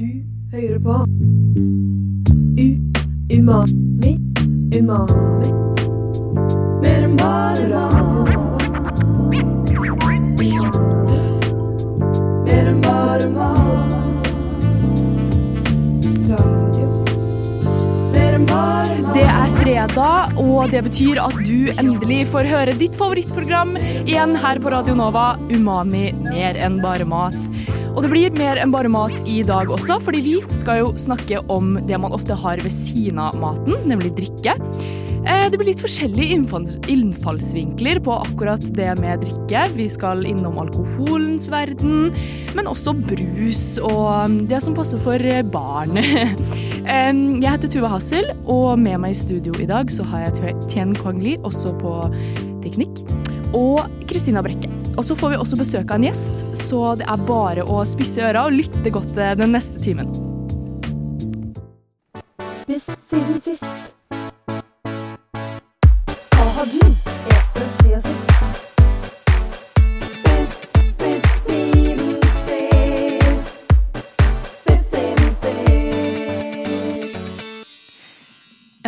Du hører på. U Umami Umami. Mer enn bare mat fredag, og det betyr at du endelig får høre ditt favorittprogram igjen her på Radio Nova, Umami mer enn bare mat. Og det blir mer enn bare mat i dag også, fordi vi skal jo snakke om det man ofte har ved siden av maten, nemlig drikke. Eh, Det blir litt forskjellige innfallsvinkler på akkurat det med drikke. Vi skal innom alkoholens verden, men også brus og um, det som passer for eh, barn. Jeg heter Tuva Hassel, og med meg i studio i dag så har jeg Tien Kwang Li, også på teknikk, og Kristina Brekke. Og så får vi også besøk av en gjest, så det er bare å spisse øra og lytte godt eh, den neste timen. Spiss siden sist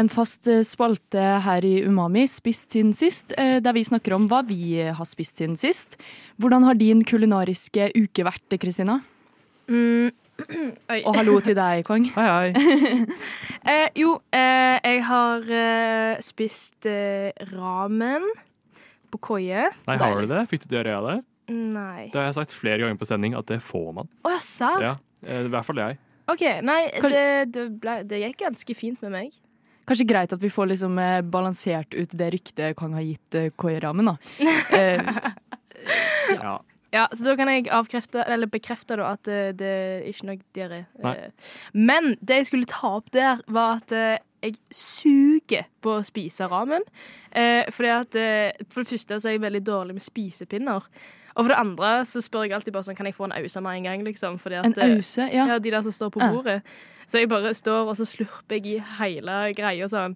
En fast eh, spalte her i Umami, spist siden sist, eh, der vi snakker om hva vi har spist siden sist. Hvordan har din kulinariske uke vært, Kristina? Mm. Og hallo til deg, Kong. Hei, hei. Eh, jo, eh, jeg har eh, spist eh, ramen på koie. Nei, har du det? Fikk du diaré av det? Nei. Det har jeg sagt flere ganger på sending at det får man. Å, jeg sa? Ja, eh, I hvert fall jeg. OK. Nei, det, det, ble, det gikk ganske fint med meg. Kanskje greit at vi får liksom eh, balansert ut det ryktet Kong har gitt eh, Koi-ramen, da. Eh, Ja. Ja, Så da kan jeg avkrefte, eller bekrefte da, at det, det er ikke noe diaré. Men det jeg skulle ta opp der, var at jeg suger på å spise ramen. Eh, fordi at For det første så er jeg veldig dårlig med spisepinner. Og for det andre så spør jeg alltid bare sånn, kan jeg få en ause med en gang. liksom fordi at, en ause, ja. Ja, de der som står på Ja. Så jeg bare står og så slurper jeg i hele greia sånn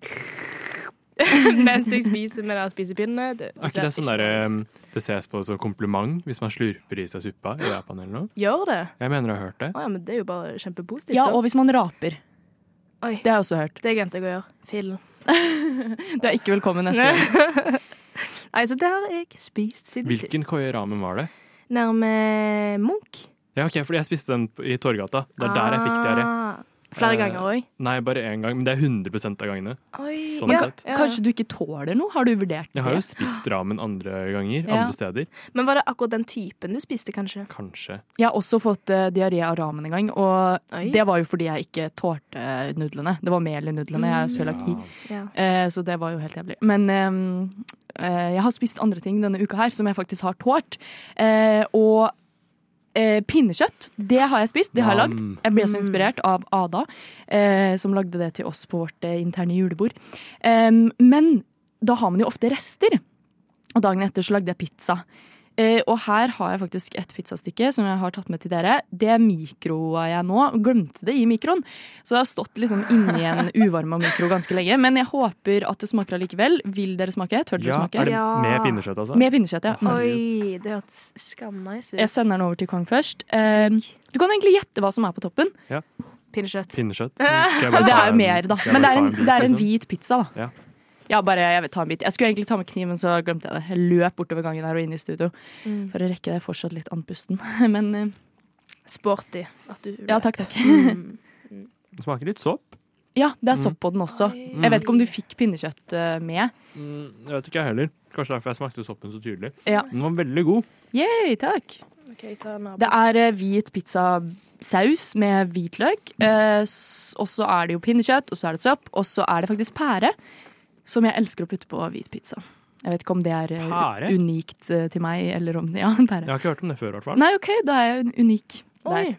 mens jeg spiser med den spisepinnen. Det, Er ikke det sånn der, eh, det ses på som kompliment hvis man slurper i seg suppa i Japan eller noe? Gjør det? Jeg mener jeg har hørt det. Å ja, men det er jo bare kjempepositivt. ja, og hvis man raper. Oi. Det har jeg også hørt. Det glemte jeg å gjøre. Fillen. Du er ikke velkommen neste gang. Nei, så det har jeg spist siden Hvilken sist. koie ramen var det? Nærme Munch. Ja, ok, fordi jeg spiste den i Torgata. Det er der jeg fikk diaré. Flere Eh, ganger òg. Nei, bare én gang. Men det er 100 av gangene. Oi. sånn ja, sett. ja. Kanskje du ikke tåler noe? Har du vurdert det? Jeg har jo spist ramen andre ganger, Ja. andre steder. Men var det akkurat den typen du spiste, kanskje? Kanskje. Jeg har også fått uh, diaré av ramen en gang, og Oi. det var jo fordi jeg ikke tålte nudlene. Det var mel i nudlene. Jeg er cøliaki. Ja. Eh, så det var jo helt jævlig. Men um, uh, jeg har spist andre ting denne uka her som jeg faktisk har tålt. Eh, og eh, pinnekjøtt, det har jeg spist. Det har jeg lagd. Jeg ble også inspirert av Ada, eh, som lagde det til oss på vårt eh, interne julebord. Men da har man jo ofte rester. Og dagen etter så lagde jeg pizza. Eh, og her har jeg faktisk et pizzastykke som jeg har tatt med til dere. Det mikroa jeg nå. Glemte det i mikroen. Så det har stått liksom inni en uvarma mikro ganske lenge. Men jeg håper at det smaker allikevel. Vil dere smake? Tør dere Ja, smake? er det Ja. med pinnekjøtt, altså? Med pinnekjøtt, ja. Oi, det hørtes skamnice ut. Jeg sender den over til Kong først. Eh, du kan egentlig gjette hva som er på toppen. Pinnekjøtt. Pinnekjøtt? Skal Det er jo mer, da. Men det er en, det er en hvit pizza, da. Ja. Ja, bare jeg vil ta en bit. Jeg skulle egentlig ta med kniven, så glemte jeg det. Jeg løp bortover gangen her og inn i studio Mm. for å rekke det fortsatt litt andpusten. Men uh, Sporty. At du ja, takk, takk. Mm. Det smaker litt sopp. Ja, det er sopp på den også. Oi. Jeg vet ikke om du fikk pinnekjøtt eh, med. Mm, jeg vet ikke jeg heller. Kanskje derfor jeg smakte soppen så tydelig. Ja. Den var veldig god. Yay, takk. Okay. Det er uh, hvit pizzasaus med hvitløk. Uh, og så er det jo pinnekjøtt, og så er det sopp, og så er det faktisk pære. Som jeg elsker å putte på hvit pizza. Jeg vet ikke om det er eh, Pære? unikt eh, til meg, eller om Ja, pære. Jeg har ikke hørt om det før, i hvert fall. Nei, OK, da er jeg unik Oi. der.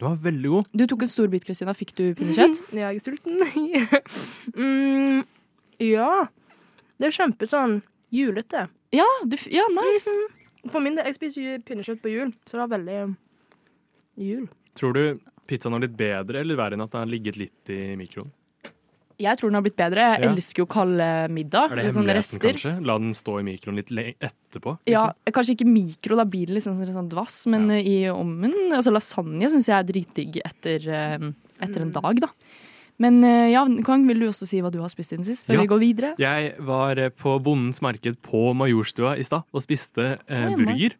Du var veldig god. Du tok en stor bit, Kristina. Fikk du pinnekjøtt? Jeg er sulten. mm, ja. Det er kjempe sånn julete. Ja, du, ja, nice. For min del, jeg spiser jo pinnekjøtt på jul, så det er veldig um, jul. Tror du pizzaen var litt bedre eller verre enn at den har ligget litt i mikroen? Jeg tror den har blitt bedre. Jeg Ja. elsker jo kalde middag. Er det liksom hemmeligheten, rester. kanskje? La den stå i mikroen litt etterpå? etterpå? Ja, liksom? Kanskje ikke mikro, da blir det liksom sånn, dvass, men Ja. eh, i ovnen altså Lasagne syns jeg er dritdigg etter, eh, etter en dag, da. Men eh, ja, Kong, vil du også si hva du har spist siden sist? Før Ja. vi går videre? Jeg var på Bondens marked på Majorstua i stad og spiste eh, burger.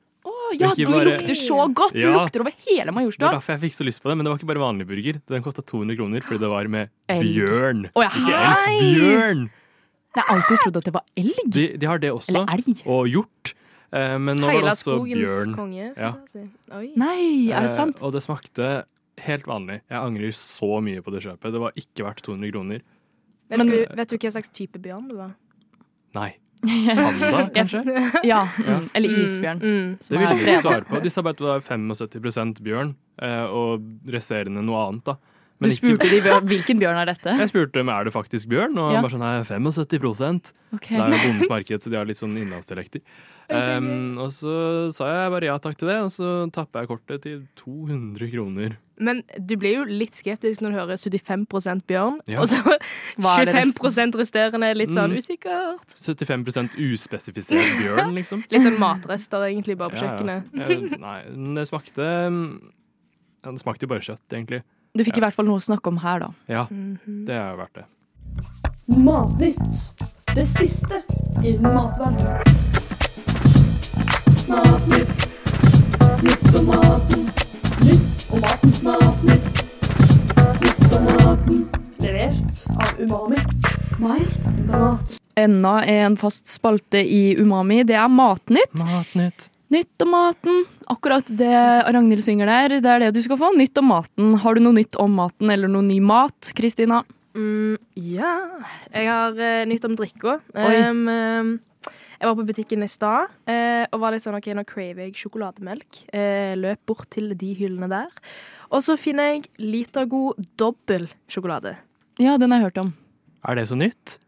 Ja, de bare- lukter så godt! Ja. De lukter over hele Det var derfor jeg fikk så lyst på det, men det var ikke bare vanlig burger. Den kosta 200 kroner fordi det var med Elg. bjørn. Oh, ja. Ikke elg, bjørn! Jeg har alltid trodd at det var elg. De, de har det også. Eller elg. Og hjort. Eh, men nå var det også bjørn. konge. Ja. si. Nei, er det Eh, sant? og det smakte helt vanlig. Jeg angrer så mye på det kjøpet. Det var ikke verdt 200 kroner. Vet, Men- du, vet du hva slags type bjørn det var? Nei. Panda, kanskje? Ja, Ja. mm, eller isbjørn. Mm. Det ville de ikke svare på. De sa bare at det var 75 bjørn, eh, og resterende noe annet. da. Du spurte ikke- de hvilken bjørn er dette? Jeg spurte om er det faktisk bjørn, og Ja. bare sånn nei, 75 okay. Det er jo bondens marked, så de har litt sånn innlandsdialekter. Um, og så sa jeg bare ja takk til det, og så tappa jeg kortet til 200 kroner. Men du blir jo litt skeptisk når du hører 75 bjørn, Ja. og så Hva er 25 resterende litt sånn Mm. usikkert. 75 uspesifisert bjørn, liksom. Litt sånn matrester egentlig bare på Ja, kjøkkenet. Eh, Nei, det smakte ja, Det smakte jo bare kjøtt, egentlig. Du fikk i hvert fall noe å snakke om her, da. Ja, Mhm. det er jo verdt det. Matnytt. Det siste innen matverdenen. Enda en fast spalte i Umami. Det er Matnytt. Matnytt. Nytt om maten. Akkurat det Ragnhild synger der, det er det du skal få. Nytt om maten. Har du noe nytt om maten eller noe ny mat, Kristina? Mm, ja Jeg har uh, nytt om drikka. Um, um, jeg var på butikken i stad uh, og var litt sånn OK, nå craver jeg sjokolademelk. Uh, løp bort til de hyllene der. Og så finner jeg litergod dobbel sjokolade. Ja, den har jeg hørt om. Er det så nytt?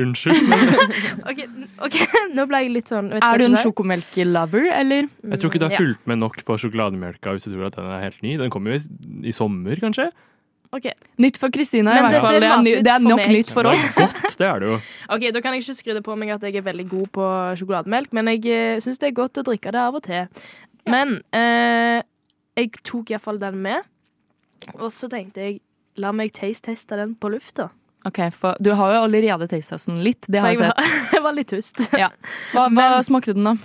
Unnskyld. OK, ok, nå ble jeg litt sånn vet Er du en sjokomelk-lover, eller? Jeg tror ikke du har fulgt med nok på sjokolademelka hvis du tror at den er helt ny. Den kommer jo i, i sommer, kanskje? Ok, Nytt for Kristina, i hvert fall. Det er, ny, det er nok nytt for Det oss. er godt, det er det jo. Ok, Da kan jeg ikke skryte på meg at jeg er veldig god på sjokolademelk, men jeg uh, syns det er godt å drikke det av og til. Men eh, jeg tok iallfall den med, og så tenkte jeg la meg taste-teste den på lufta. Ok, for Du har jo allerede tastetesten litt. Det har jeg jeg sett. var, jeg var litt tust. Hva, hva Men- smakte den, da?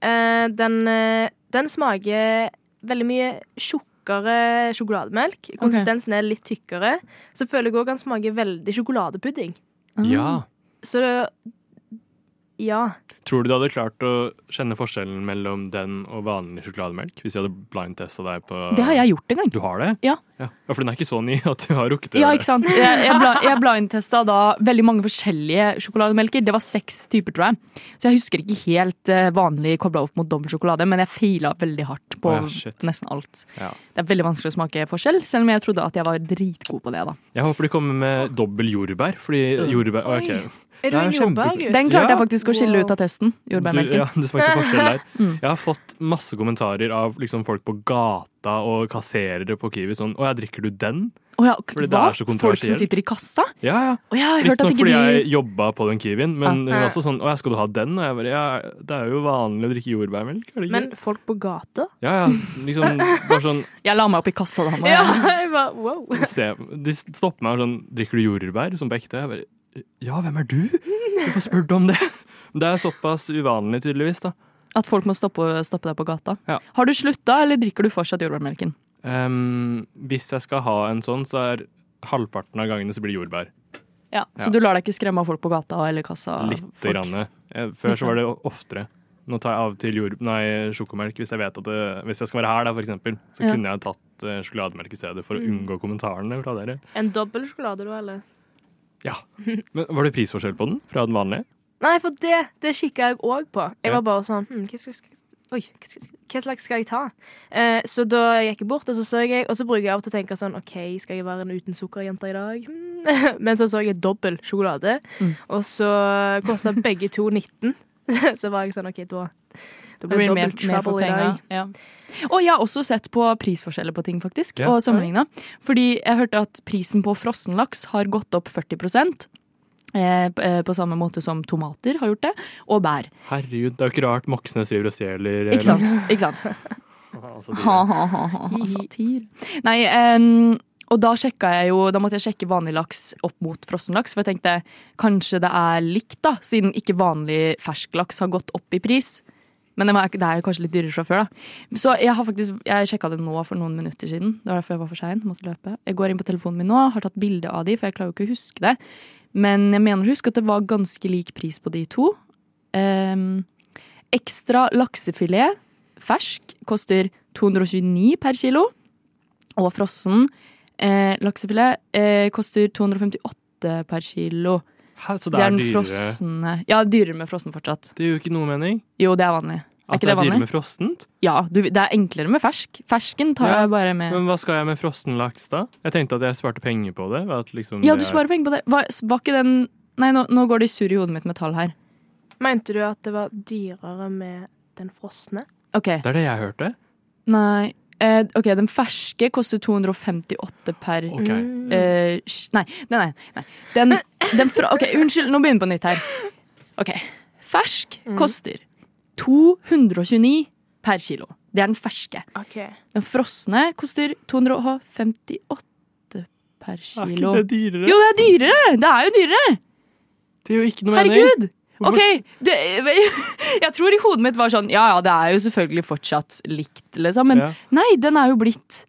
Uh, den, uh, den smaker veldig mye tjukkere sjokolademelk. Konsistensen er litt tykkere. Så føler jeg òg den smaker veldig sjokoladepudding. Ja. Så det Ja. Tror du du hadde klart å kjenne forskjellen mellom den og vanlig sjokolademelk? Hvis vi hadde blindtesta deg på Det har jeg gjort en gang. Du har det? Ja. Ja. For den er ikke så ny at du har rukket å Ja, ikke sant? Jeg, jeg, bla, jeg blindtesta da veldig mange forskjellige sjokolademelker. Det var seks typer, tror jeg. Så jeg husker ikke helt eh, vanlig kobla opp mot dobbel sjokolade, men jeg feila veldig hardt på oh, ja, nesten alt. Ja. Det er veldig vanskelig å smake forskjell, selv om jeg trodde at jeg var dritgod på det. da. Jeg håper de kommer med dobbel jordbær, fordi jordbær å, ok. Er Det en jordbær? Den klarte jeg faktisk å skille ut av testen. Du, Jordbærmelken. ja, det smakte forskjell der. Mm. Jeg har fått masse kommentarer av liksom, folk på gata og kasserere på Kiwi sånn Å ja, drikker du den? Oh ja, Fordi det hva? er så Folk som sitter i kassa? Ja, ja. Å, jeg har Riktignok fordi de jeg jobba på den Kiwien, men hun var også sånn Å ja, skal du ha den? Og jeg bare Ja, det er jo vanlig å drikke jordbærmelk, er det ikke? Men folk på gata? Ja, ja. Liksom bare sånn Jeg la meg opp i kassa da. Ja, jeg- jeg bare wow. se, De stopper meg og sånn Drikker du jordbær? Som på ekte. Jeg bare Ja, hvem er du? Hvorfor spør du om det? Det er såpass uvanlig, tydeligvis, da. At folk må stoppe, stoppe deg på gata. Ja. Har du slutta, eller drikker du fortsatt jordbærmelken? Um, hvis jeg skal ha en sånn, så er halvparten av gangene så blir det jordbær. Ja, Så Ja. du lar deg ikke skremme av folk på gata eller kassa? Litt. folk. grann. Eh, Før så var det oftere. Nå tar jeg av og til jord, nei, sjokomelk hvis jeg vet at det, Hvis jeg skal være her, da, for eksempel, så Ja. kunne jeg tatt eh, sjokolademelk i stedet for å Mm. unngå kommentarene fra dere. En dobbel sjokolade, da, eller? Ja. Men var det prisforskjell på den fra den vanlige? Nei, for det, det kikka jeg òg på. Jeg var bare sånn hm, hva, skal, skal, Oi, hva, slags skal jeg ta? Eh, så da gikk jeg bort, og så så jeg Og så bruker jeg av og til å tenke sånn OK, skal jeg være en uten sukker-jente i dag? Hmm. Men så så jeg dobbel sjokolade, Mm. og så kosta begge to 19. så var jeg sånn OK, da Det Det blir mer, dobbelt mer trouble i dag. Ja. Og jeg har også sett på prisforskjeller på ting, faktisk, Ja. og sammenligna. Fordi jeg hørte at prisen på frossenlaks har gått opp 40 eh, p- eh, på samme måte som tomater har gjort det, og bær. Herregud, det er jo ikke rart Moxnes driver og stjeler eh, Ikke sant? Ikke sant? Altså, Ha, ha, ha, ha, ha, satir. Nei, um, og da jeg jo Da måtte jeg sjekke vanlig laks opp mot frossen laks, for jeg tenkte kanskje det er likt, da, siden ikke vanlig fersk laks har gått opp i pris. Men det, var, det er jo kanskje litt dyrere fra før, da. Så jeg har faktisk Jeg sjekka det nå for noen minutter siden. Det var derfor jeg var for sein. Måtte løpe. Jeg går inn på telefonen min nå, har tatt bilde av de, for jeg klarer jo ikke å huske det. Men jeg mener å huske at det var ganske lik pris på de to. Um, ekstra laksefilet fersk koster 229 per kilo. Og frossen eh, laksefilet eh, koster 258 per kilo. Hæ, så Det det er er den dyrere? frosne Ja, dyrere med frossen fortsatt. Det gir jo ikke noe mening. Jo, det er vanlig. Er At ikke det det er dyrere med frossent? Ja, du, det er enklere med fersk. Fersken tar Ja, jeg bare med. Men hva skal jeg med frossen laks, da? Jeg tenkte at jeg sparte penger på det. At liksom Ja, du du er- sparer penger på det. Var, var ikke den Nei, nå, nå går det surr i hodet mitt med tall her. Mente du at det var dyrere med den frosne? OK. Det er det jeg hørte. Nei. Eh, ok, Den ferske koster 258 per Ok. Mm. eh, nei, nei, nei. nei. Den, den fra, ok, Unnskyld, nå begynner vi på nytt her. Ok, Fersk Mm. koster 229 per kilo. Det er den ferske. Okay. Den frosne koster 258 per Er kilo. ikke det dyrere? Jo, det er dyrere! Det er jo dyrere! Det er jo ikke noe mening. Herregud! Hvorfor- Ok, det, Jeg tror i hodet mitt var sånn Ja ja, det er jo selvfølgelig fortsatt likt, liksom. Men Ja. nei, den er jo blitt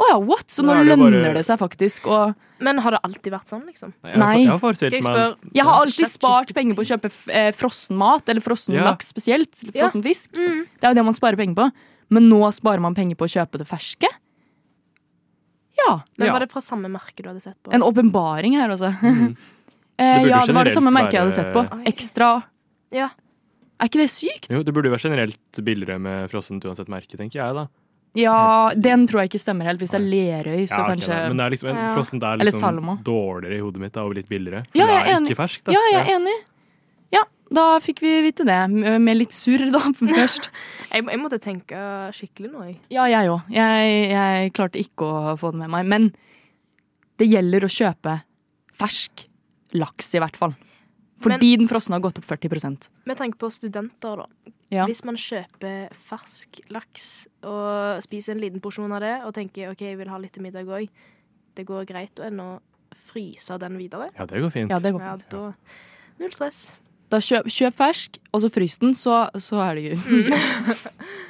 Å ja, what? Så Nå nå er det lønner bare- det seg faktisk å Men har det alltid vært sånn, liksom? Nei, jeg har- Jeg har Skal jeg Jeg har alltid spart penger på å kjøpe eh, frossen mat, eller frossen Ja. laks spesielt. Ja. Frossen fisk. Mm. Det er jo det man sparer penger på. Men nå sparer man penger på å kjøpe det ferske? Ja. Men Ja. var det fra samme merke du hadde sett på? En åpenbaring her, altså. Mm. Eh, ja, det var det samme merket jeg hadde sett på. Oi. Ekstra Ja. Er ikke det sykt? Jo, det burde jo være generelt billigere med frossent uansett merke, tenker jeg, da. Ja, den tror jeg ikke stemmer helt. Hvis det er Lerøy, så Ja, okay, kanskje. Men det er liksom, en Ja. frossent er liksom dårligere i hodet mitt da, og litt billigere. For Ja, det jeg er er enig. ikke ferskt, da. Ja, jeg er enig. Ja, da fikk vi vite det. Med litt surr, da, først. Jeg, jeg måtte tenke skikkelig nå, jeg. Ja, jeg òg. Jeg, jeg klarte ikke å få det med meg. Men det gjelder å kjøpe fersk laks, i hvert fall. Fordi den frosne har gått opp 40% Med tanke på studenter, da. Ja. Hvis man kjøper fersk laks og spiser en liten porsjon av det, og tenker OK, jeg vil ha litt til middag òg, det går greit å ennå fryse den videre? Ja, det går fint. Ja, det går Ja, da Null stress. Da kjøp, kjøp fersk, og så frys den, så, så er det jo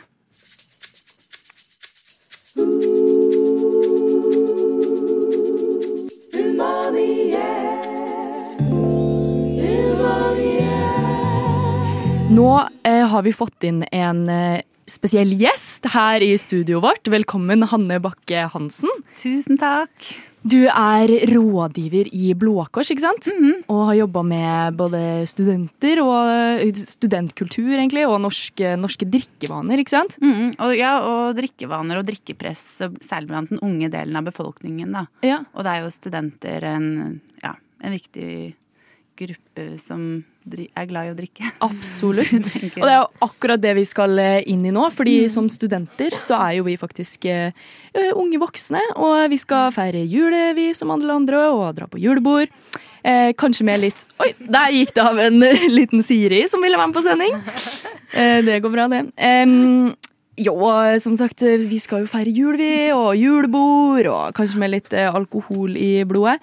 Nå eh, har vi fått inn en eh, spesiell gjest her i studioet vårt. Velkommen, Hanne Bakke Hansen. Tusen takk. Du er rådgiver i Blå Kors, ikke sant? Og har jobba med både studenter og eh, studentkultur, egentlig, og norske, norske drikkevaner, ikke sant? Mm, og, ja, og drikkevaner og drikkepress, særlig blant den unge delen av befolkningen. Da. Ja. Og det er jo studenter en, ja, en viktig gruppe som er glad i å drikke. Absolutt. Og det er jo akkurat det vi skal eh, inn i nå, fordi som studenter så er jo vi faktisk uh, unge voksne, og vi skal feire jule, vi som alle andre, og dra på julebord. Eh, kanskje med litt Oi, der gikk det av en liten Siri som ville være med på sending. Eh, det går bra, det. Em, jo, som sagt, vi skal jo feire jul, vi, og julebord, og kanskje med litt alkohol i blodet.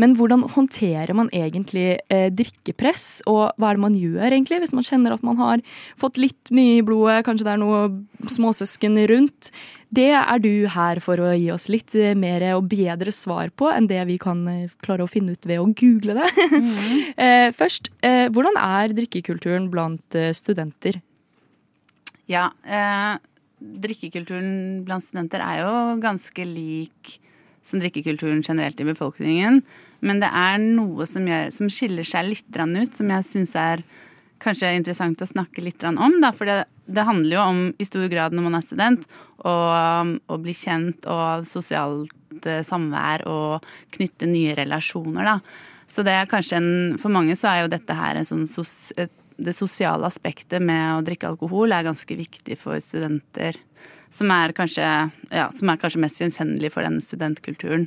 Men hvordan håndterer man egentlig eh, drikkepress, og hva er det man gjør egentlig hvis man kjenner at man har fått litt mye i blodet, kanskje det er noe småsøsken rundt? Det er du her for å gi oss litt eh, mer og bedre svar på enn det vi kan eh, klare å finne ut ved å google det. eh, først, eh, hvordan er drikkekulturen blant studenter? Ja, eh, drikkekulturen blant studenter er jo ganske lik som drikkekulturen generelt i befolkningen. Men det er noe som, gjør, som skiller seg litt ut, som jeg syns er kanskje interessant å snakke litt om. Da, for det, det handler jo om, i stor grad når man er student, å, bli kjent og sosialt eh, samvær og knytte nye relasjoner, da. Så det er kanskje en For mange så er jo dette her en sånn sos, det sosiale aspektet med å drikke alkohol er ganske viktig for studenter. Som er kanskje, ja, som er kanskje mest gjenkjennelig for den studentkulturen.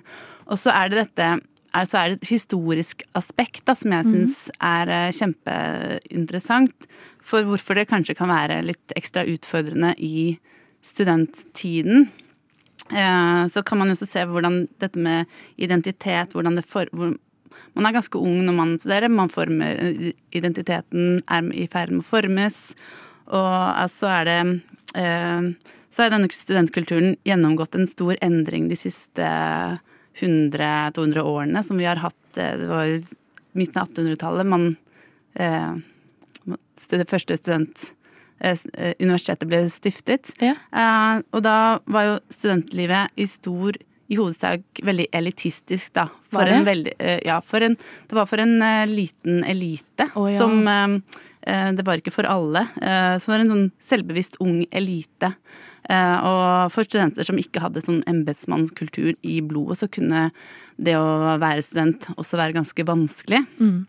Og så er det dette er, så er det et historisk aspekt da, som jeg syns er eh, kjempeinteressant. For hvorfor det kanskje kan være litt ekstra utfordrende i studenttiden. Eh, så kan man også se hvordan dette med identitet, hvordan det for, hvor, Man er ganske ung når man studerer. Man former, identiteten er i ferd med å formes. Og så er det eh, Så har denne studentkulturen gjennomgått en stor endring de siste 100-200 årene som vi har hatt eh, Det var midten av 1800-tallet man eh, Det første student eh, universitetet ble stiftet. Ja. Eh, og da var jo studentlivet i stor i hovedsak veldig elitistisk, da. For Var det? en veldig eh, Ja, for en Det var for en eh, liten elite oh, ja. som eh, eh, Det var ikke for alle. Så det var en sånn selvbevisst ung elite. Eh, og for studenter som ikke hadde sånn embetsmannskultur i blodet, så kunne det å være student også være ganske vanskelig. Mm.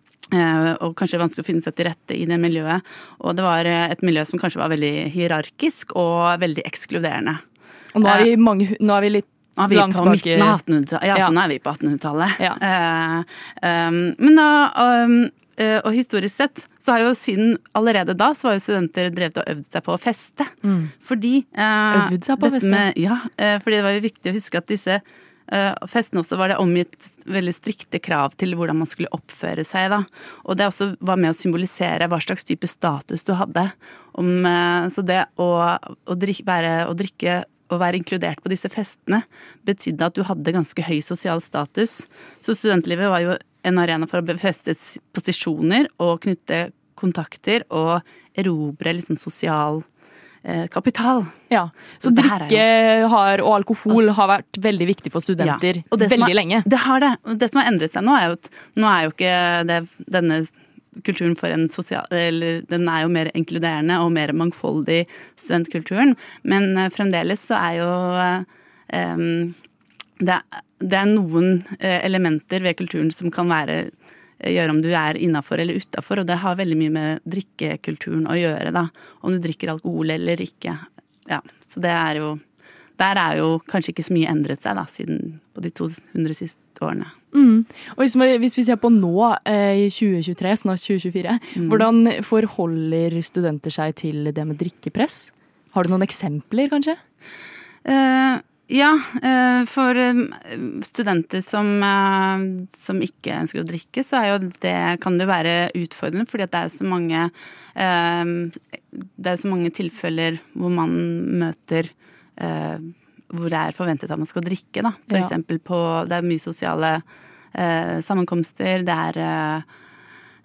og kanskje vanskelig å finne seg til rette i det miljøet. Og det var eh, et miljø som kanskje var veldig hierarkisk og veldig ekskluderende. Og nå er vi, mange, nå er vi litt Nå er vi langt på midten av 1800-tallet. Ja, Ja. sånn er vi på 1800-tallet. Ja. Eh, men da um, eh, Og historisk sett så har jo siden allerede da så har jo studenter drevet og øvd seg på å feste. Fordi eh, Øvd seg på å feste? med- Ja, eh, fordi det var jo viktig å huske at disse eh, festene også var det omgitt veldig strikte krav til hvordan man skulle oppføre seg. da. Og det også var med å symbolisere hva slags type status du hadde. Om, eh, så det å, å, drikke, være, å drikke å være inkludert på disse festene betydde at du hadde ganske høy sosial status. Så studentlivet var jo en arena for å befeste posisjoner og knytte kontakter og erobre liksom sosial eh, kapital. Ja, Så Så drikke har, og alkohol har vært veldig viktig for studenter Ja, veldig er- lenge. Det har det. Og det som har endret seg nå, er jo at nå er jo ikke det, denne kulturen for en sosial Eller den er jo mer inkluderende og mer mangfoldig, studentkulturen. Men eh, fremdeles så er jo em, det, det er noen eh, elementer ved kulturen som kan være gjøre om du er innafor eller utafor, og det har veldig mye med drikkekulturen å gjøre, da. Om du drikker alkohol eller ikke. Ja, så det er jo Der er jo kanskje ikke så mye endret seg, da, siden på de 200 siste årene. Mm. Og hvis vi, hvis vi ser på nå, eh, i 2023, snart 2024, Mm. hvordan forholder studenter seg til det med drikkepress? Har du noen eksempler, kanskje? Uh, ja, uh, for studenter som, uh, som ikke ønsker å drikke, så jo det, kan det være utfordrende, fordi det er jo så mange Det er så mange tilfeller hvor man møter hvor det er forventet at man skal drikke, da. For Ja. på Det er mye sosiale sammenkomster, det er eh,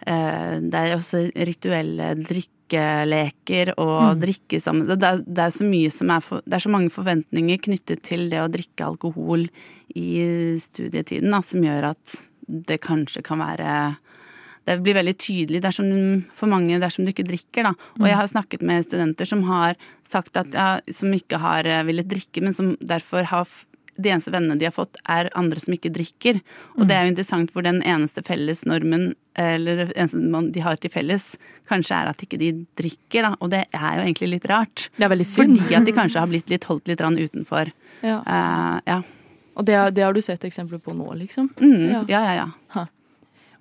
eh, det er også rituelle drikkeleker og drikke sammen. Det er, det, er så mye som er for, det er så mange forventninger knyttet til det å drikke alkohol i studietiden da, som gjør at det kanskje kan være det blir veldig tydelig dersom, for mange dersom du ikke drikker. Da. Og jeg har snakket med studenter som har sagt at ja, som ikke har eh, villet drikke, men som derfor har de eneste vennene de har fått, er andre som ikke drikker. Og det er jo interessant hvor den eneste fellesnormen, eller de har til felles, kanskje er at ikke de drikker, da. Og det er jo egentlig litt rart. Det er veldig synd. Fordi at de kanskje har blitt litt holdt litt utenfor. Ja. Uh, ja. Og det, det har du sett eksempler på nå, liksom? Mm, Ja. ja, ja, ja.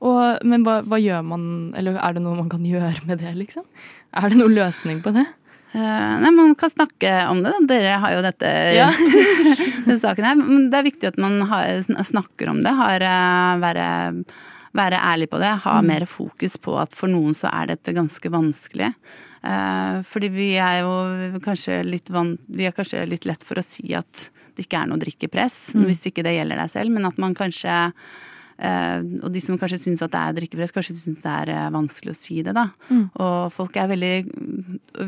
Og, men hva, hva gjør man, eller er det noe man kan gjøre med det, liksom? Er det noen løsning på det? Eh, nei, Man kan snakke om det. Dere har jo dette Ja. denne saken her. Men det er viktig at man har, snakker om det. Har, eh, være, være ærlig på det. Ha mer fokus på at for noen så er dette ganske vanskelig. Eh, fordi vi er jo kanskje litt van, Vi er kanskje litt lett for å si at det ikke er noe drikkepress, hvis ikke det gjelder deg selv. Men at man kanskje og de som kanskje syns at det er drikkepress, kanskje syns det er eh, vanskelig å si det, da. Og folk er veldig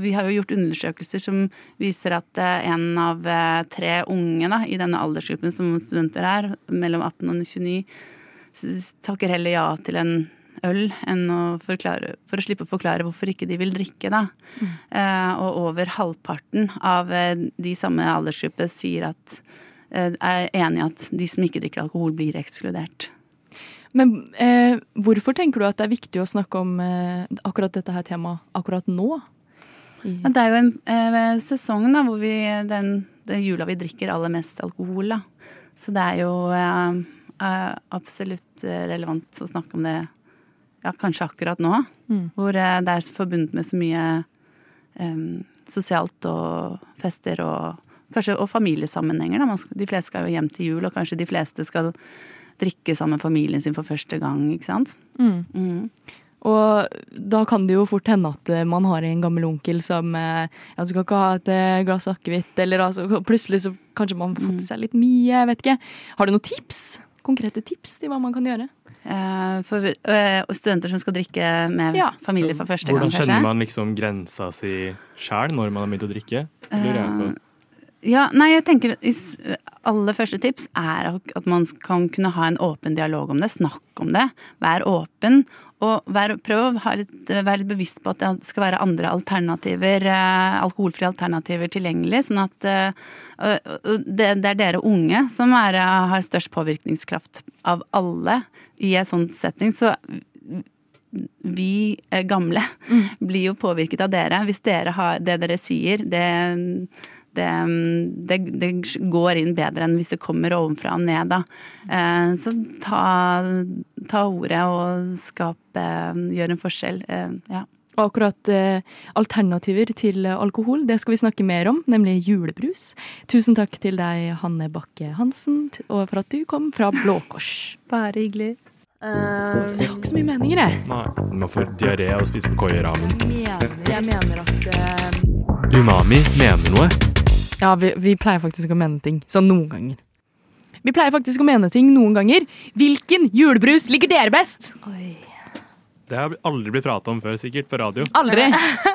Vi har jo gjort undersøkelser som viser at eh, en av eh, tre unge da, i denne aldersgruppen som studenter er, mellom 18 og 29, takker heller ja til en øl enn å forklare, for å slippe å forklare hvorfor ikke de vil drikke, da. Eh, og over halvparten av eh, de samme aldersgruppe sier at eh, er enig i at de som ikke drikker alkohol, blir ekskludert. Men eh, hvorfor tenker du at det er viktig å snakke om eh, akkurat dette her temaet akkurat nå? I, Ja, det er jo en eh, sesong da, hvor vi den, den jula vi drikker aller mest alkohol. Da. Så det er jo eh, eh, absolutt eh, relevant å snakke om det ja, kanskje akkurat nå. Mm. Hvor det er forbundet med så mye sosialt og fester og kanskje og familiesammenhenger. Da. De fleste skal jo hjem til jul, og kanskje de fleste skal drikke sammen med familien sin for første gang. ikke sant? mm. Mm. Og da kan det jo fort hende at eh, man har en gammel onkel som ja, ja, kan ikke ha et eh, glass akevitt, eller altså, plutselig så kanskje man har fått i seg litt mye, jeg vet ikke. Har du noen tips? Konkrete tips til hva man kan gjøre? Eh, for eh, og studenter som skal drikke med Ja. familie for første Hvordan gang, kanskje. kjenner man liksom grensa si sjæl når man har begynt å drikke? Det lurer jeg på. Ja, nei, jeg tenker aller første tips er at- man kan kunne ha en åpen dialog om det. Snakk om det. Vær åpen. Og vær, prøv å litt, være litt bevisst på at det skal være andre alternativer, eh, alkoholfrie alternativer tilgjengelig. Sånn at eh, det, er dere unge som er, har størst påvirkningskraft av alle i en sånn setting. Så vi eh, gamle blir jo påvirket av dere. Hvis dere har det dere sier, det, det, det, det går inn bedre enn hvis det kommer ovenfra og ned, da. Eh, Så ta, ta ordet og skap eh, Gjør en forskjell. Eh, Ja. Og akkurat eh, alternativer til alkohol, det skal vi snakke mer om, nemlig julebrus. Tusen takk til deg, Hanne Bakke Hansen, og for at du kom fra Blå Kors. Bare hyggelig. Jeg har ikke så mye meninger, jeg. Nei, man får diaré av å spise på koieramen. Mener, jeg mener at uh... Umami mener noe. Ja, vi, vi pleier faktisk å mene ting. Sånn noen ganger. Vi pleier faktisk å mene ting noen ganger. Hvilken julebrus liker dere best? Oi. Det har aldri blitt prata om før, sikkert, på radio. Aldri.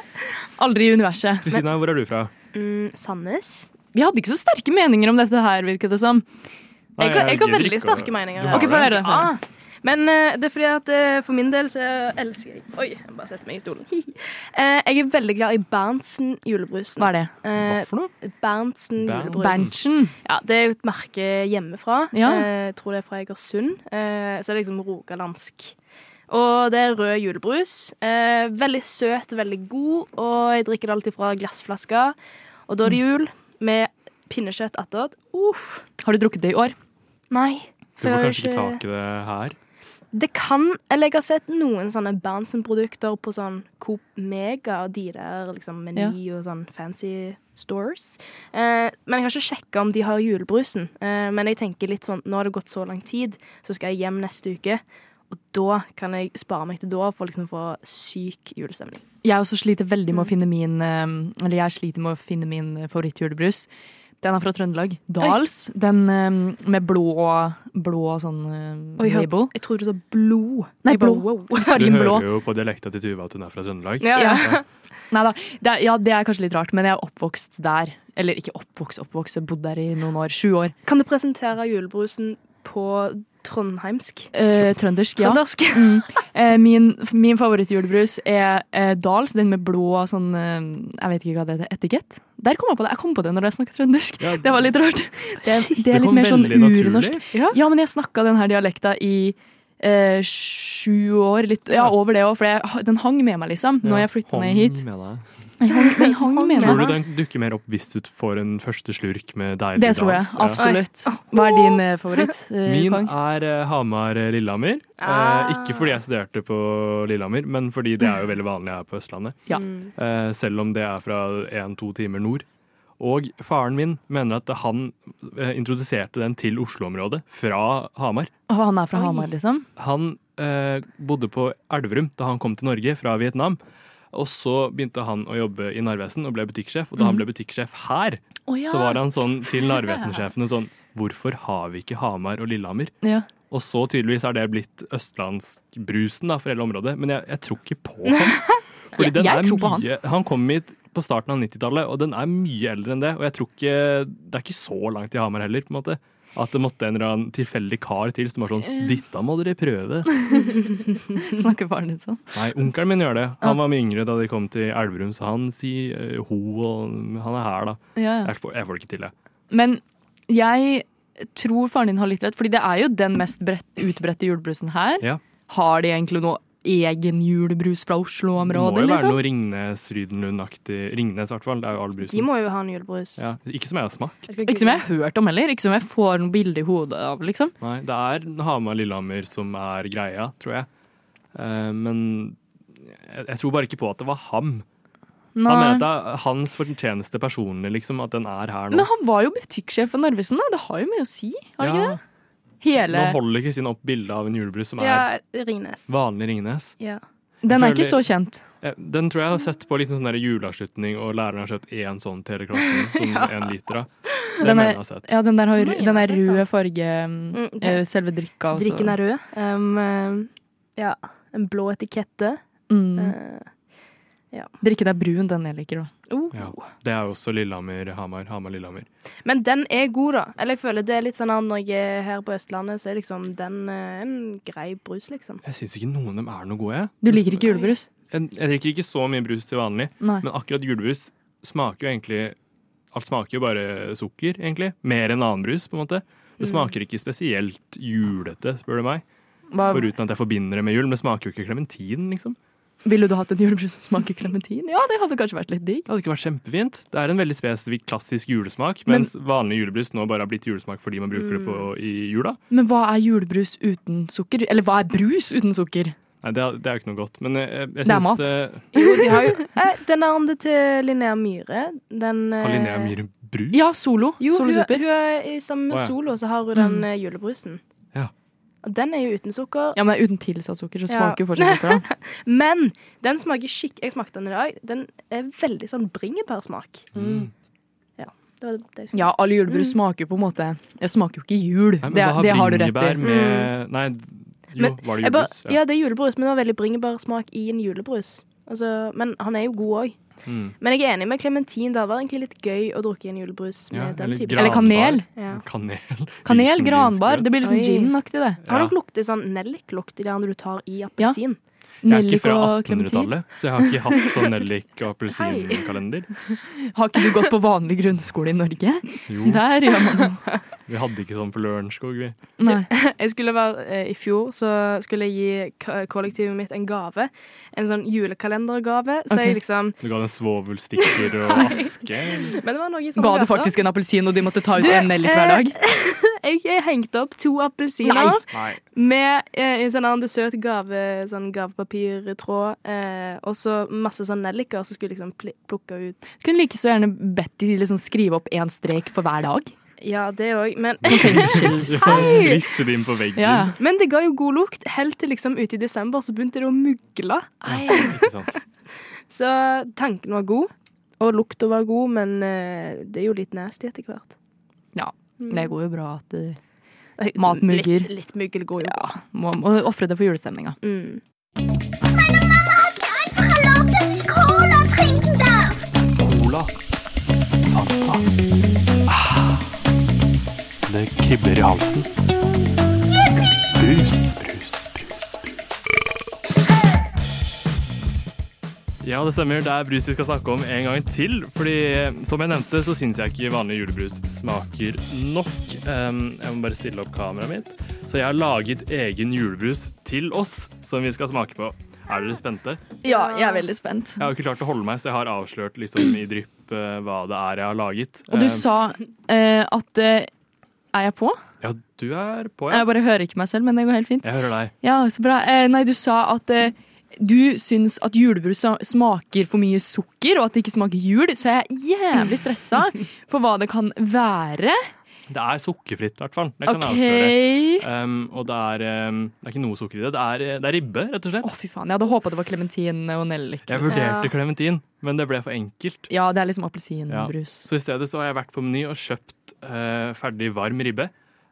Aldri i universet. Kristina, hvor er du fra? Mm, Sandnes? vi hadde ikke så sterke meninger om dette her, virket det som. Nei, Jeg har, jeg har veldig sterke meninger. Du har Ok, få det? høre. få høre. Ah, men eh, det er fordi at eh, for min del så elsker jeg Oi, jeg bare setter meg i stolen. Eh, jeg er veldig glad i Berntsen julebrusen. Hva er det? Eh, Hva for noe? Berntsen Bernt- julebrus. Berntsen. Ja, det er jo et merke hjemmefra. Ja. Eh, jeg tror det er fra Egersund. Eh, så det er liksom rogalandsk. Og det er rød julebrus. Eh, veldig søt, veldig god, og jeg drikker det alltid fra glassflasker. Og da er det jul med pinnekjøtt attåt. Uff. Har du drukket det i år? Nei. Du får kanskje ikke tak i det her. Det kan Eller jeg har sett noen sånne Berntsen-produkter på sånn Coop Mega og de der liksom Meny og sånn fancy stores. Eh, men jeg har ikke sjekka om de har julebrusen. Eh, men jeg tenker litt sånn nå har det gått så lang tid, så skal jeg hjem neste uke. Og da kan jeg spare meg til da for å liksom få syk julestemning. Jeg også sliter veldig med å finne min eh, Eller jeg sliter med å finne min favorittjulebrus. Den er fra Trøndelag. Dals. Den um, med blå, blå sånn uh, Oi, label. Jeg trodde du sa blod. Nei, blå. wow. Du Fargen blå. hører jo på dialekta til Tuva at hun er fra Trøndelag. Ja, ja. Nei da. Det ja, det er kanskje litt rart, men jeg er oppvokst der. Eller ikke oppvokst, oppvokst. Jeg bodde bodd der i noen år. Sju år. Kan du presentere julebrusen på trondheimsk? Eh, trøndersk, ja. Trøndersk? Mm. Eh, min min favorittjulebrus er eh, Dals, den med blå sånn eh, Jeg vet ikke hva det heter. Etikett? Der kom jeg på det. Jeg kom på det når jeg snakket trøndersk. Ja, Det var litt rart. Det, det Det er litt mer sånn urnorsk. Ja. Ja, men jeg snakka denne dialekta i eh, sju år. Litt, ja, Ja. over det òg, for jeg, den hang med meg, liksom. Når jeg flytta ned hit. Med deg. Den hang, hang med Tror du den dukker mer opp hvis du får en første slurk med deilig Det tror jeg. dans? Ja. Absolutt. Hva er din eh, favoritt? eh, Min Kong? er eh, Hamar-Lillehammer. Ah. Eh, ikke fordi jeg studerte på Lillehammer, men fordi det er jo veldig vanlig her på Østlandet. Ja. Mm. Eh, selv om det er fra én-to timer nord. Og faren min mener at han eh, introduserte den til Oslo-området fra Hamar. Og han er fra Oi. Hamar, liksom? Han eh, bodde på Elverum da han kom til Norge fra Vietnam. Og så begynte han å jobbe i Narvesen og ble butikksjef. Og da han ble butikksjef her, oh, ja. så var han sånn til Narvesen-sjefene sånn Hvorfor har vi ikke Hamar og Lillehammer? ja. Og så tydeligvis er det blitt østlandsbrusen da, for hele området. Men jeg, jeg tror ikke på ham. Fordi Jeg- den jeg er tror på han. han kom hit på starten av 90-tallet, og den er mye eldre enn det. Og jeg tror ikke Det er ikke så langt til Hamar heller, på en måte. At det måtte en eller annen tilfeldig kar til som var sånn. Dette må dere prøve. Snakker faren din sånn? Nei, onkelen min gjør det. Han var mye yngre da de kom til Elverum, så han sier eh, ho, og han er her, da. Ja, ja. Jeg får, jeg får det ikke til, jeg. Men jeg tror faren din har litt rett, fordi det er jo den mest brett, utbredte julebrusen her. Ja. Har de egentlig noe egen julebrus fra Oslo-området. Det må jo være liksom? noe Ringnes Rydenlund-aktig. Ringnes, i hvert fall. Det er jo all brusen. De må jo ha en julebrus. Ja, ikke som jeg har smakt. Jeg Ikke som jeg har hørt om heller. Ikke som jeg får noe bilde i hodet av, liksom. Nei, det er Hamar-Lillehammer som er greia, tror jeg. Uh, men jeg, jeg tror bare ikke på at det var ham. Han mener at det er hans fortjeneste personlig, liksom, at den er her nå. Men han var jo butikksjef for Narvesen, da. Det har jo mye å si, har det ikke det? Nå holder Kristine opp bildet av en julebrus som er Ja, Ringnes. vanlig Ringnes. Ja. Den er ikke så kjent. Eh, Den tror jeg har sett på litt sånn juleavslutning, og læreren har kjøpt én sånn til hele klassen. Som en liter av. Den er, jeg ja, den der, har, den er røde farge, mm, Mm, eh, selve drikka. også. Drikken er rød. Um, um, ja. En blå etikette. Mm. Uh, Drikken deg brun, den jeg liker, da. oh. Ja. Det er jo også Lillehammer, Hamar, Hamar-Lillehammer. Men den er god, da. Eller jeg føler det er litt sånn at når jeg er her på Østlandet, så er liksom den eh, en grei brus, liksom. Jeg syns ikke noen av dem er noe gode. jeg. Du liker ikke julebrus? Jeg, jeg drikker ikke så mye brus til vanlig, Nei. men akkurat julebrus smaker jo egentlig Alt smaker jo bare sukker, egentlig. Mer enn annen brus, på en måte. Det Mm. smaker ikke spesielt julete, spør du meg. Hva, Foruten at jeg forbinder det med jul. Men det smaker jo ikke klementin, liksom. Ville du hatt en julebrus som smaker klementin? Ja, det hadde kanskje vært litt digg. Det hadde ikke vært kjempefint. Det er en veldig spesifikk klassisk julesmak, Men- mens vanlig julebrus nå bare har blitt julesmak fordi man bruker det på Mm. i jula. Men hva er julebrus uten sukker? Eller hva er brus uten sukker? Nei, det er, det er jo ikke noe godt. Men jeg, jeg, jeg Det er syns mat. det Jo, de har jo eh, Den andre til Linnea Myhre, den Har eh, Linnea Myhre brus? Ja, Solo. Jo, Solo hun, hun er i sammen med oh, ja. Solo, så har hun Mm. den eh, julebrusen. Ja. Den er jo uten sukker. Ja, men uten tilsatt sukker, så smaker jo fortsatt sukker. da. Men den smaker skikk... Jeg smakte den i dag. Den er veldig sånn bringebærsmak. Mm. Det var det jeg skulle Ja, alle julebrus smaker jo på en måte Det smaker jo ikke jul. Nei, det, har det har du rett i. med Nei, jo, Men var det julebrus? bare, julebrus? ja, det er julebrus, men det var veldig bringebærsmak i en julebrus. Altså, men han er jo god òg. Mm. Men jeg er enig med Clementin. Det hadde vært egentlig litt gøy å drukke en julebrus med Ja, den typen. Eller kanel. Ja. Kanel. Kanel, granbar. Det blir liksom gin-aktig, det. Har dere luktet sånn nelliklukt i det når du tar i Ja. Jeg er ikke fra 1800-tallet, så jeg har ikke hatt sånn nellik- og appelsinkalender. Har ikke du gått på vanlig grunnskole i Norge? Jo, Der gjør man noe. vi hadde ikke sånn på Lørenskog, vi. Nei. Jeg skulle være, eh, I fjor så skulle jeg gi kollektivet mitt en gave. En sånn julekalendergave. Så okay. jeg liksom Du ga den svovelstikker og aske. Men det var noe sånn Ga du faktisk en appelsin, og de måtte ta ut Du, en nellik hver eh, dag? Jeg hengte opp to appelsiner med eh, en sånn annen søt gave, sånn gavepapirtråd. Eh, og så masse sånn nelliker som skulle liksom pl plukke ut. Kunne like så gjerne bedt de liksom skrive opp én strek for hver dag. Ja, det òg. Men, Fengsels... Risse det inn på veggen. Ja. men det ga jo god lukt. Helt til liksom ute i desember så begynte det å mugle. Så tanken var god, og lukta var god, men eh, det er jo litt nasty etter hvert. Ja, det går jo bra at du Nei, Matmugger. Litt, litt muggel går jo bra. ja, må, må ofre det for julestemninga. Mm. einfach erlaubt, dass ich Cola trinken darf. Cola. Fanta. Ah. Det kribler i halsen. Brus, brus, Ja, det stemmer. Det er brus vi skal snakke om en gang til. Fordi som jeg nevnte, så syns jeg ikke vanlig julebrus smaker nok. Um, jeg må bare stille opp kameraet mitt. Så jeg har laget egen julebrus til oss, som vi skal smake på. Er dere spente? Ja, jeg er veldig spent. Jeg har ikke klart å holde meg, så jeg har avslørt liksom i drypp eh, hva det er jeg har laget. Og du Eh, sa uh, at eh, Er jeg på? Ja, du er på, ja. Jeg bare hører ikke meg selv, men det går helt fint. Jeg hører deg. Ja, så bra. Eh, nei, du sa at eh, du syns at julebrus smaker for mye sukker, og at det ikke smaker jul, så jeg er jævlig stressa for hva det kan være. Det er sukkerfritt, i hvert fall. Det kan okay. jeg avsløre. Um, og det er, um, det er ikke noe sukker i det. Det er, det er ribbe, rett og slett. Å, oh, fy faen. Jeg hadde håpa det var klementin og nellik. Jeg Liksom. vurderte klementin, men det ble for enkelt. Ja, det er liksom appelsinbrus. Så i stedet så har jeg vært på Meny og kjøpt uh, ferdig varm ribbe.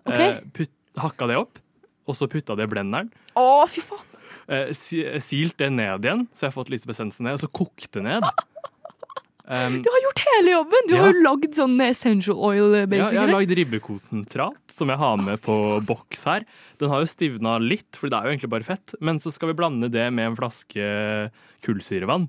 Okay. Uh, putt, hakka det opp, og så putta det i blenderen. Å, fy faen. Eh, silt det ned igjen, så jeg har fått litt Sensen ned, og så kokt det ned. Um, Du har gjort hele jobben! Du Ja. har jo lagd sånn essential oil, Ja, jeg har basically. lagd ribbekonsentrat, som jeg har med på boks her. Den har jo stivna litt, for det er jo egentlig bare fett. Men så skal vi blande det med en flaske kullsyrevann.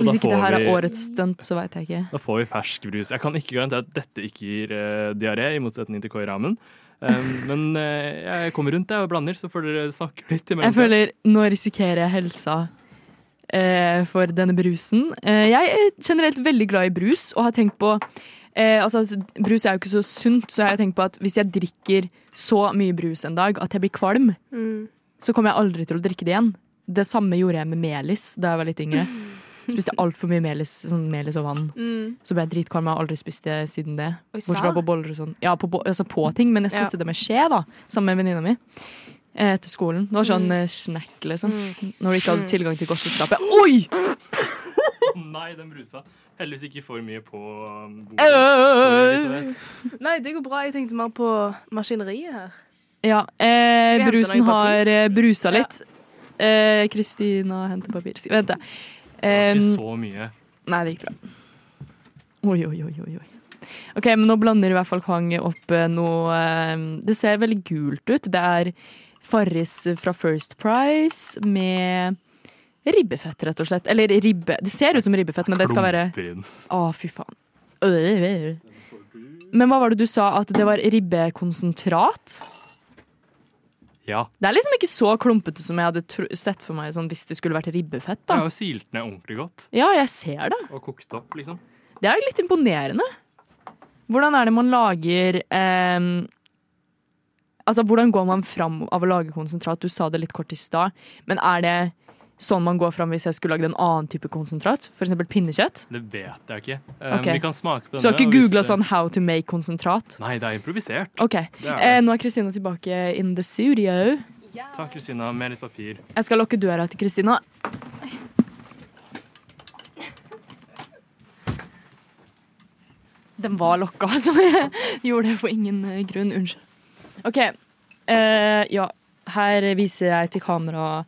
Og Hvis ikke det her her er årets stunt, så veit jeg ikke. Da får vi fersk brus. Jeg kan ikke garantere at dette ikke gir uh, diaré, i motsetning til koi-ramen. Um, men uh, jeg kommer rundt jeg og blander, så får dere snakke litt imellom. Jeg føler nå risikerer jeg helsa uh, for denne brusen. Uh, jeg er generelt veldig glad i brus og har tenkt på eh, altså, Brus er jo ikke så sunt, så jeg har tenkt på at hvis jeg drikker så mye brus en dag at jeg blir kvalm, Mm. så kommer jeg aldri til å drikke det igjen. Det samme gjorde jeg med melis da jeg var litt yngre. Spiste altfor mye melis, sånn melis og vann. Mm. Så ble jeg dritkvalm. Jeg har aldri spist det siden det. Oi, Bortsett fra på boller og sånn. Ja, på, altså på ting, men jeg spiste det med skje, da. Sammen med venninna mi. Eh, Etter skolen. Det var sånn mm. snack, liksom. Når du ikke hadde tilgang til godteskapet. Oi! Nei, den brusa. Heldigvis ikke for mye på um, bordet. Sorry, Nei, det går bra. Jeg tenkte mer på maskineriet her. Ja, eh, brusen har brusa litt. brusa litt. Eh, Kristina henter papir. Vent, da. Det var Ikke så mye. Nei, det gikk bra. Oi, oi, oi, oi. Ok, men nå blander i hvert fall Kwang opp eh, noe Det ser veldig gult ut. Det er Farris fra First Price med ribbefett, rett og slett. Eller ribbe. Det ser ut som ribbefett, men det skal være Å, fy faen. Øh. Men hva var det du sa? At det var ribbekonsentrat? Ja. Det er liksom ikke så klumpete som jeg hadde sett for meg sånn, hvis det skulle vært ribbefett. Da. har jo silt ned ordentlig godt Ja, jeg ser det. og kokt opp, liksom. Det er litt imponerende. Hvordan er det man lager eh, Altså, hvordan går man fram av å lage konsentrat? Du sa det litt kort i stad, men er det sånn man går fram hvis jeg skulle lagd en annen type konsentrat? Eksempel pinnekjøtt? Det vet jeg ikke. Um, okay. Vi kan smake på denne. Så du har ikke og googla det- sånn 'how to make konsentrat'? Nei, det er improvisert. OK. Er Eh, nå er Kristina tilbake in the studio. Ta Kristina med litt papir. Jeg skal lukke døra til Kristina. Den var lokka, så jeg gjorde det for ingen eh, grunn. Unnskyld. OK. Eh, ja, her viser jeg til kamera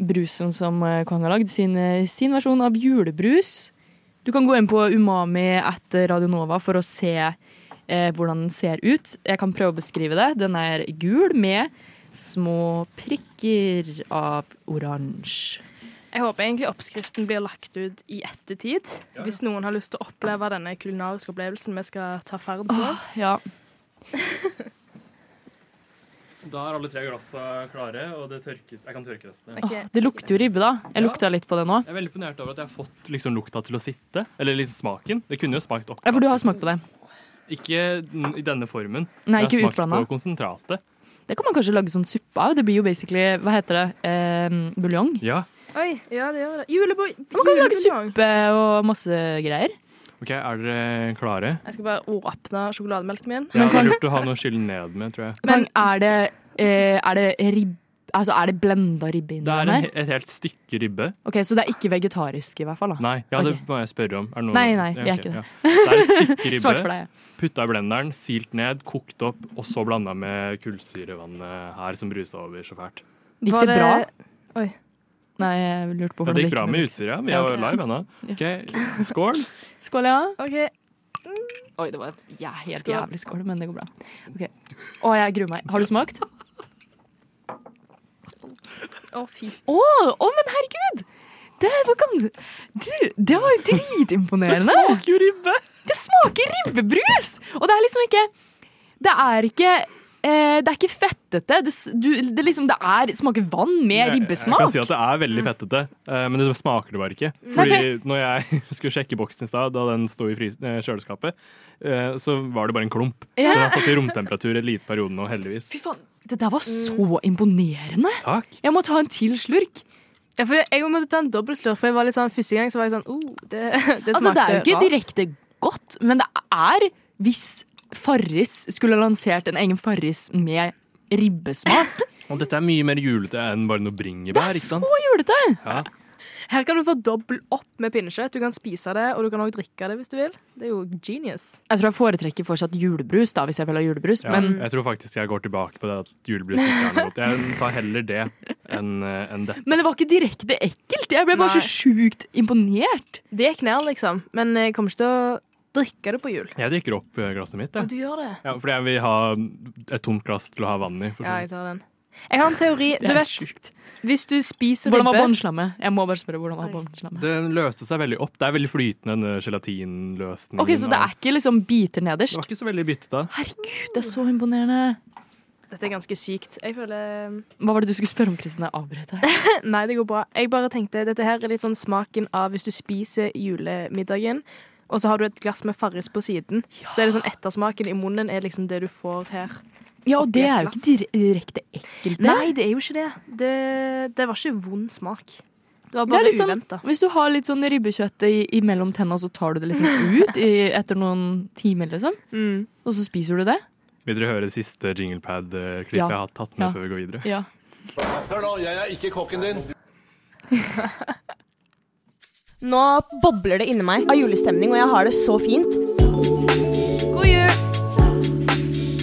brusen som Kvang har lagd. Sin, eh, sin versjon av julebrus. Du kan gå inn på Umami etter Radionova for å se eh, hvordan den ser ut. Jeg kan prøve å beskrive det. Den er gul med små prikker av oransje. Jeg håper egentlig oppskriften blir lagt ut i ettertid. Hvis noen har lyst til å oppleve denne kulinariske opplevelsen vi skal ta ferd på. Ja. Da er alle tre glassa klare, og det tørkes. Jeg kan tørke resten. Ok. Åh, det lukter jo ribbe, da. Jeg lukta litt på det nå. Jeg er veldig imponert over at jeg har fått liksom, lukta til å sitte. Eller liksom smaken. Det kunne jo smakt opp. Ja, for du har smakt på det. Ikke i denne formen. Nei, jeg ikke har smakt utblanda. på konsentratet. Det kan man kanskje lage sånn suppe av. Det blir jo basically Hva heter det? Eh, buljong. Ja. Oi, ja, det gjør det. Juleboy. Man kan jo lage suppe og masse greier. OK, er dere klare? Jeg skal bare åpne sjokolademelken min. Ja, det er lurt å ha noe å skylle ned med, tror jeg. Men er det, eh, er det ribb... Altså, er det blenda ribbe inni Det er den en, et helt stykke ribbe. Ok, Så det er ikke vegetarisk, i hvert fall? da Nei, ja, det må jeg spørre om. Er det noe- Nei, nei, vi er ikke det. ja. Det er et stykke ribbe. Svart for deg. ja. Putta i blenderen, silt ned, kokt opp, og så blanda med kullsyrevannet her som brusa over så fælt. Gikk det bra? Oi. Nei, jeg lurte på hvordan det gikk bra gikk med utstyret. Vi er jo live ennå. OK, skål. Skål, ja. OK. Oi, det var ja, helt Skål. jævlig skål, men det går bra. Ok. Å, jeg gruer meg. Har du smakt? Å, fy. Å, å, men herregud! Det var ganske Du, det var jo dritimponerende. Det smaker jo ribbe. Det smaker ribbebrus! Og det er liksom ikke Det er ikke eh, det er ikke fettete. Det, du, det, liksom, det er, smaker vann med ribbesmak. jeg kan si at det er veldig fettete, eh, men det smaker det bare ikke. Nei, Fordi når jeg skulle sjekke boksen i stad, da den sto i eh, kjøleskapet, eh, så var det bare en klump. Ja. Den har stått i romtemperatur en liten periode nå, heldigvis. Fy faen, det der var så imponerende. Takk. Jeg må ta en til slurk. Ja, for jeg måtte ta en dobbeltslurk, for jeg var litt sånn, første gang så var jeg sånn oh, det, det Altså, det er jo ikke direkte godt, men det er hvis Farris skulle ha lansert en egen Farris med ribbesmak. Og dette er mye mer julete enn bare noe Det bringebær, er ikke så sant? julete! Ja. Her kan du få dobbel opp med pinnekjøtt. Du kan spise det, og du kan også drikke det hvis du vil. Det er jo genius. Jeg tror jeg foretrekker fortsatt julebrus, da, hvis jeg vil ha julebrus. Ja, Men jeg tror faktisk jeg går tilbake på det at julebrus ikke er noe godt. Jeg tar heller det enn en det. Men det var ikke direkte ekkelt. Jeg ble bare Nei. så sjukt imponert. Det gikk ned, liksom. Men jeg kommer ikke til å drikke det på jul. Jeg drikker opp eh, glasset mitt, Og jeg. du gjør det? Ja, fordi jeg vil ha et tomt glass til å ha vann i. For Ja, sånn. jeg tar den. Jeg har en teori. Det Du er vet, sjukt. hvis du spiser Hvordan var båndslammet? Jeg må bare spørre, hvordan var båndslammet? Den løste seg veldig opp. Det er veldig flytende, denne gelatinløsningen. Ok, Så det er ikke liksom biter nederst? Det var ikke så veldig bitete. Herregud, det er så imponerende. Dette er ganske sykt. Jeg føler Hva var det du skulle spørre om, Kristin? Jeg avbrøt deg. Nei, det går bra. Jeg bare tenkte dette her er litt sånn smaken av hvis du spiser julemiddagen, og så har du et glass med Farris på siden. Så er det sånn ettersmaken i munnen er liksom det du får her. Ja, og det er jo ikke direkte ekkelt. det. Nei, det er jo ikke det. Det, det var ikke vond smak. Det var Det bare litt sånn- Hvis du har litt sånn ribbekjøtt i, imellom tenna, så tar du det liksom ut i, etter noen timer, liksom. Mm. Og så spiser du det. Vil dere høre det siste jinglepad-klippet Ja. jeg har tatt med Ja. før vi går videre? Ja. Hør nå, jeg er ikke kokken din. Nå bobler det inni meg av julestemning, og jeg har det så fint. God jul!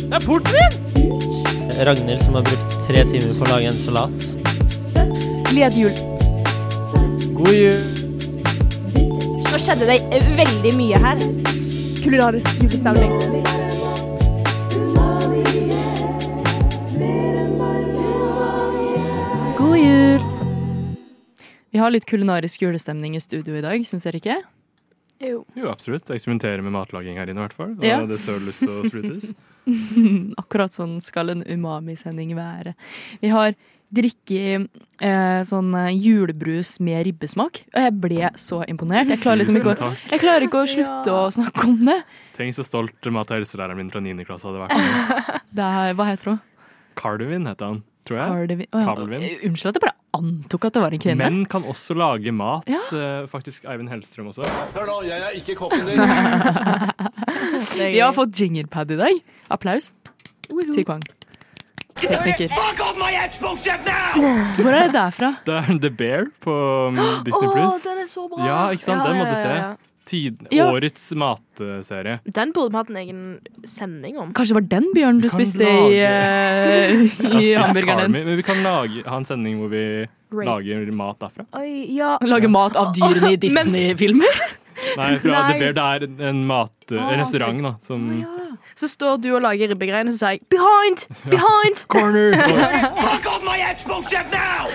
Det er porten min! Ragnhild som har brukt tre timer på å lage en salat. Gled jul. God jul! Nå skjedde det veldig mye her. Kulinarisk julestemning. Vi har litt kulinarisk julestemning i studio i dag, syns dere ikke? Jo. Jo, absolutt. Eksperimentere med matlaging her inne, i hvert fall. Ja. det søles og sprutes. Akkurat sånn skal en umami-sending være. Vi har drikke eh, sånn eh, julebrus med ribbesmak, og jeg ble så imponert. Jeg klarer liksom ikke å, jeg klarer ikke å slutte å snakke om det. Tenk så stolt mat- og helselæreren min fra 9. klasse hadde vært. det er, hva heter hun? Cardivin heter han, tror jeg. Å ja. Unnskyld at jeg bare antok at det var en kvinne. Menn kan også lage mat. Ja. eh, Faktisk Eivind Hellstrøm også. Hør nå, jeg er ikke kokken din. Vi har fått jinglepad i dag. Applaus til Kwang. Tekniker. Fuck off my Xbox-ship now! Hvor er det derfra? Det er The Bear på um, Disney Plus. den er så bra! Ja, ikke sant? Den må du se. Tid, Ja. Årets matserie. Den burde vi hatt en egen sending om. Kanskje det var den bjørnen du spiste i, lage- Jeg i hamburgeren din? Men vi kan lage, ha en sending hvor vi Great. lager mat derfra. Oi, ja. Lage mat av dyrene i Disney-filmer? Nei, fra Nei. The Bear, det er en, mat, en restaurant da, som Så står du og lager ribbegreiene, så sier jeg 'behind! Behind!' Corner! Fuck off my Xbox chef now!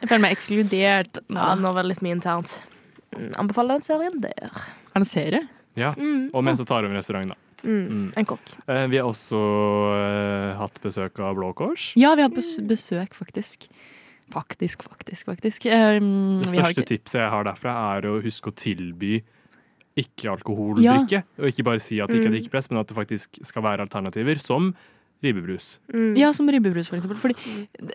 Jeg føler meg ekskludert. Ja, nå var det litt mye internt. Mm, Anbefaler den serien der. Er det en serie? Ja, og mens du tar over restauranten, da. Mm. En kokk. Eh, Vi har også eh, hatt besøk av Blå Kors. Ja, vi har bes besøk, faktisk. Faktisk, faktisk, faktisk. Eh, Det største ikke- tipset jeg har derfra, er å huske å tilby ikke-alkoholdrikke. Og ikke bare si at det ikke er Mm. drikkepress, men at det faktisk skal være alternativer, som ribbebrus. Mm. Ja, som ribbebrus, for eksempel. Fordi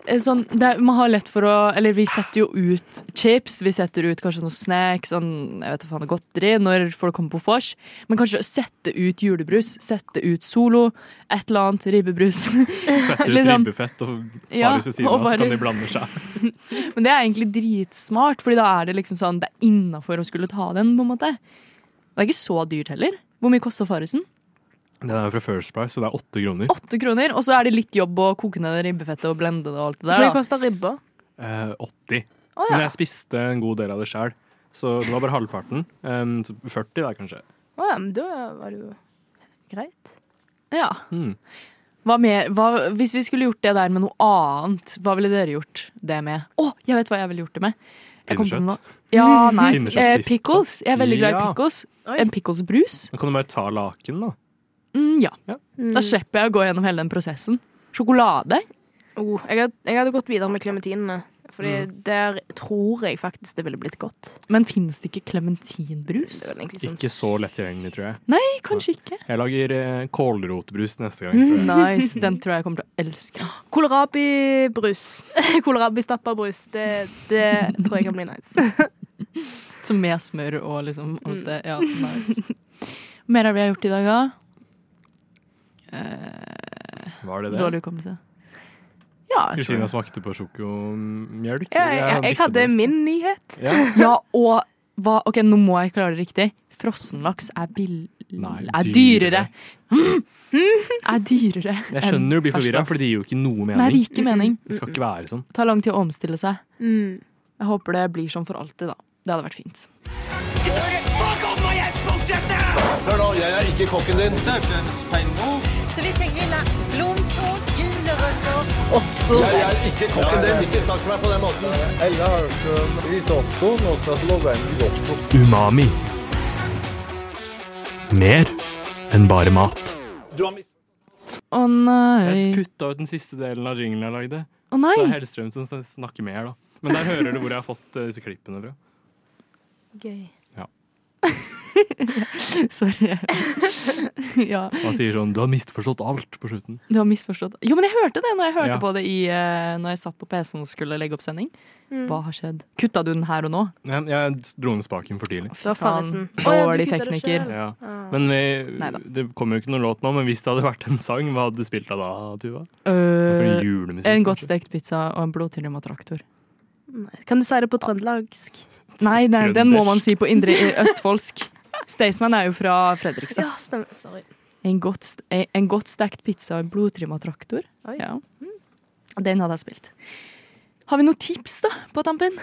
eh, sånn, det, er- man har lett for å Eller vi setter jo ut chips, vi setter ut kanskje noe snacks, sånn, jeg vet ikke faen, godteri, når folk kommer på vors. Men kanskje sette ut julebrus, sette ut Solo, et eller annet ribbebrus. Fette ut Liksom. ribbefett og Ja, ved siden av, så kan de blande seg. Men det er egentlig dritsmart, Fordi da er det liksom sånn Det er innafor å skulle ta den, på en måte. Det er ikke så dyrt heller. Hvor mye koster Farrisen? Den er fra First Price, så det er åtte kroner. Åtte kroner. Og så er det litt jobb å koke ned ribbefettet og blende det og alt det Hvor der. mye kosta ribba? Eh, 80. Å Men jeg spiste en god del av det sjøl, så det var bare halvparten. Um, 40 der, kanskje. Å ja, men da var det jo greit. Ja. Mm. Hva mer, hva, hvis vi skulle gjort det der med noe annet, hva ville dere gjort det med? Å, jeg vet hva jeg ville gjort det med. Pinnekjøtt. Ja, nei. Eh, pickles. Jeg er veldig glad i pickles. Ja. En pickles-brus. Kan du bare ta laken, da. Mm, ja. Mm. Da slipper jeg å gå gjennom hele den prosessen. Sjokolade. Oh, jeg, hadde, jeg hadde gått videre med klementinene. Fordi Mm. der tror jeg faktisk det ville blitt godt. Men finnes det ikke klementinbrus? Sånn Ikke så lett tilgjengelig, tror jeg. Nei, kanskje ikke. Jeg lager eh, kålrotbrus neste gang, Mm, tror jeg. nice. Den tror jeg jeg kommer til å elske. Kålrabibrus. Kålrabistappa brus. Det, det tror jeg kan bli nice. Så med smør og liksom alt Mm. det. Ja, nice. Mer har vi gjort i dag, da? Eh, Var det det? dårlig hukommelse. Ja, Kristina det. smakte på sjokomjølk. Ja, jeg, jeg, jeg hadde min nyhet. Ja. Ja, og hva Ok, nå må jeg klare det riktig. Frossenlaks er bill... Nei, er dyrere. Er dyrere Jeg skjønner du blir forvirra, for det gir jo ikke noe Nei, det mening. gir ikke mening. Det skal ikke være sånn. Det tar lang tid å omstille seg. Mm. Jeg håper det blir sånn for alltid, da. Det hadde vært fint. Hør nå, jeg er ikke kokken din. Så vi trenger grille blomkål, gulrøtter og Jeg er ikke kokken din. Ikke snakk til meg på den måten. Har hørt risotto, en risotto. Umami. Mer enn bare mat. Du har. Å nei. Jeg kutta ut den siste delen av jinglen jeg lagde. Å nei. Det er Hellstrøm som snakker mer, da. Men der hører du hvor jeg har fått eh, disse klippene fra. Gøy. Ja. Sorry. ja. Han sier sånn 'du har misforstått alt' på slutten. Du har misforstått. Jo, men jeg hørte det når jeg hørte Ja. på det i, uh, når jeg satt på PC-en og skulle legge opp sending. Mm. Hva har skjedd? Kutta du den her og nå? Jeg, jeg dro ned spaken for tidlig. Fy. Faen, ja, Dårlig tekniker. Ja. Men vi, det kommer jo ikke noen låt nå, men hvis det hadde vært en sang, hva hadde du spilt av da, Tuva? Uh, en godt stekt pizza og en blodtilrømma traktor. Nei. Kan du si det på trøndelagsk? Nei, nei, den må man si på indre østfoldsk. Staysman er jo fra Fredrikstad. Ja, stemmer. Sorry. En, godt, en- en godt stekt pizza og en blodtrimma traktor. Ja. Den hadde jeg spilt. Har vi noen tips da, på tampen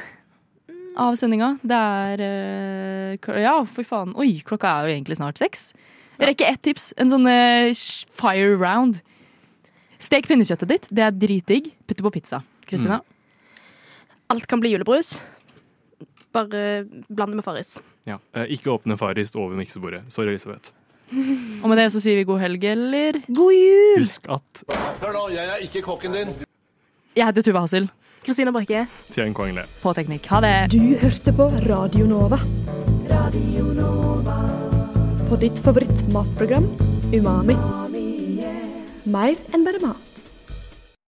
av sendinga? Det er eh, Ja, fy faen. Oi, klokka er jo egentlig snart seks. Jeg rekker ett tips. En sånn eh, fire round. Stek pinnekjøttet ditt. Det er dritdigg. Putt det på pizza. Kristina? Alt kan bli julebrus. Bare bland det med Farris. Ja. Eh, ikke åpne Farris over miksebordet. Sorry, Elisabeth. Og med det så sier vi god helg, eller? God jul! Husk at Hør nå, jeg er ikke kokken din. Jeg heter Tuva Hassel. Kristina Brekke. Tian Kvangle. På teknikk. Ha det. Du hørte på Radio Nova. Radio Nova. På ditt favoritt matprogram Umami. Umami yeah. Mer enn bare mat.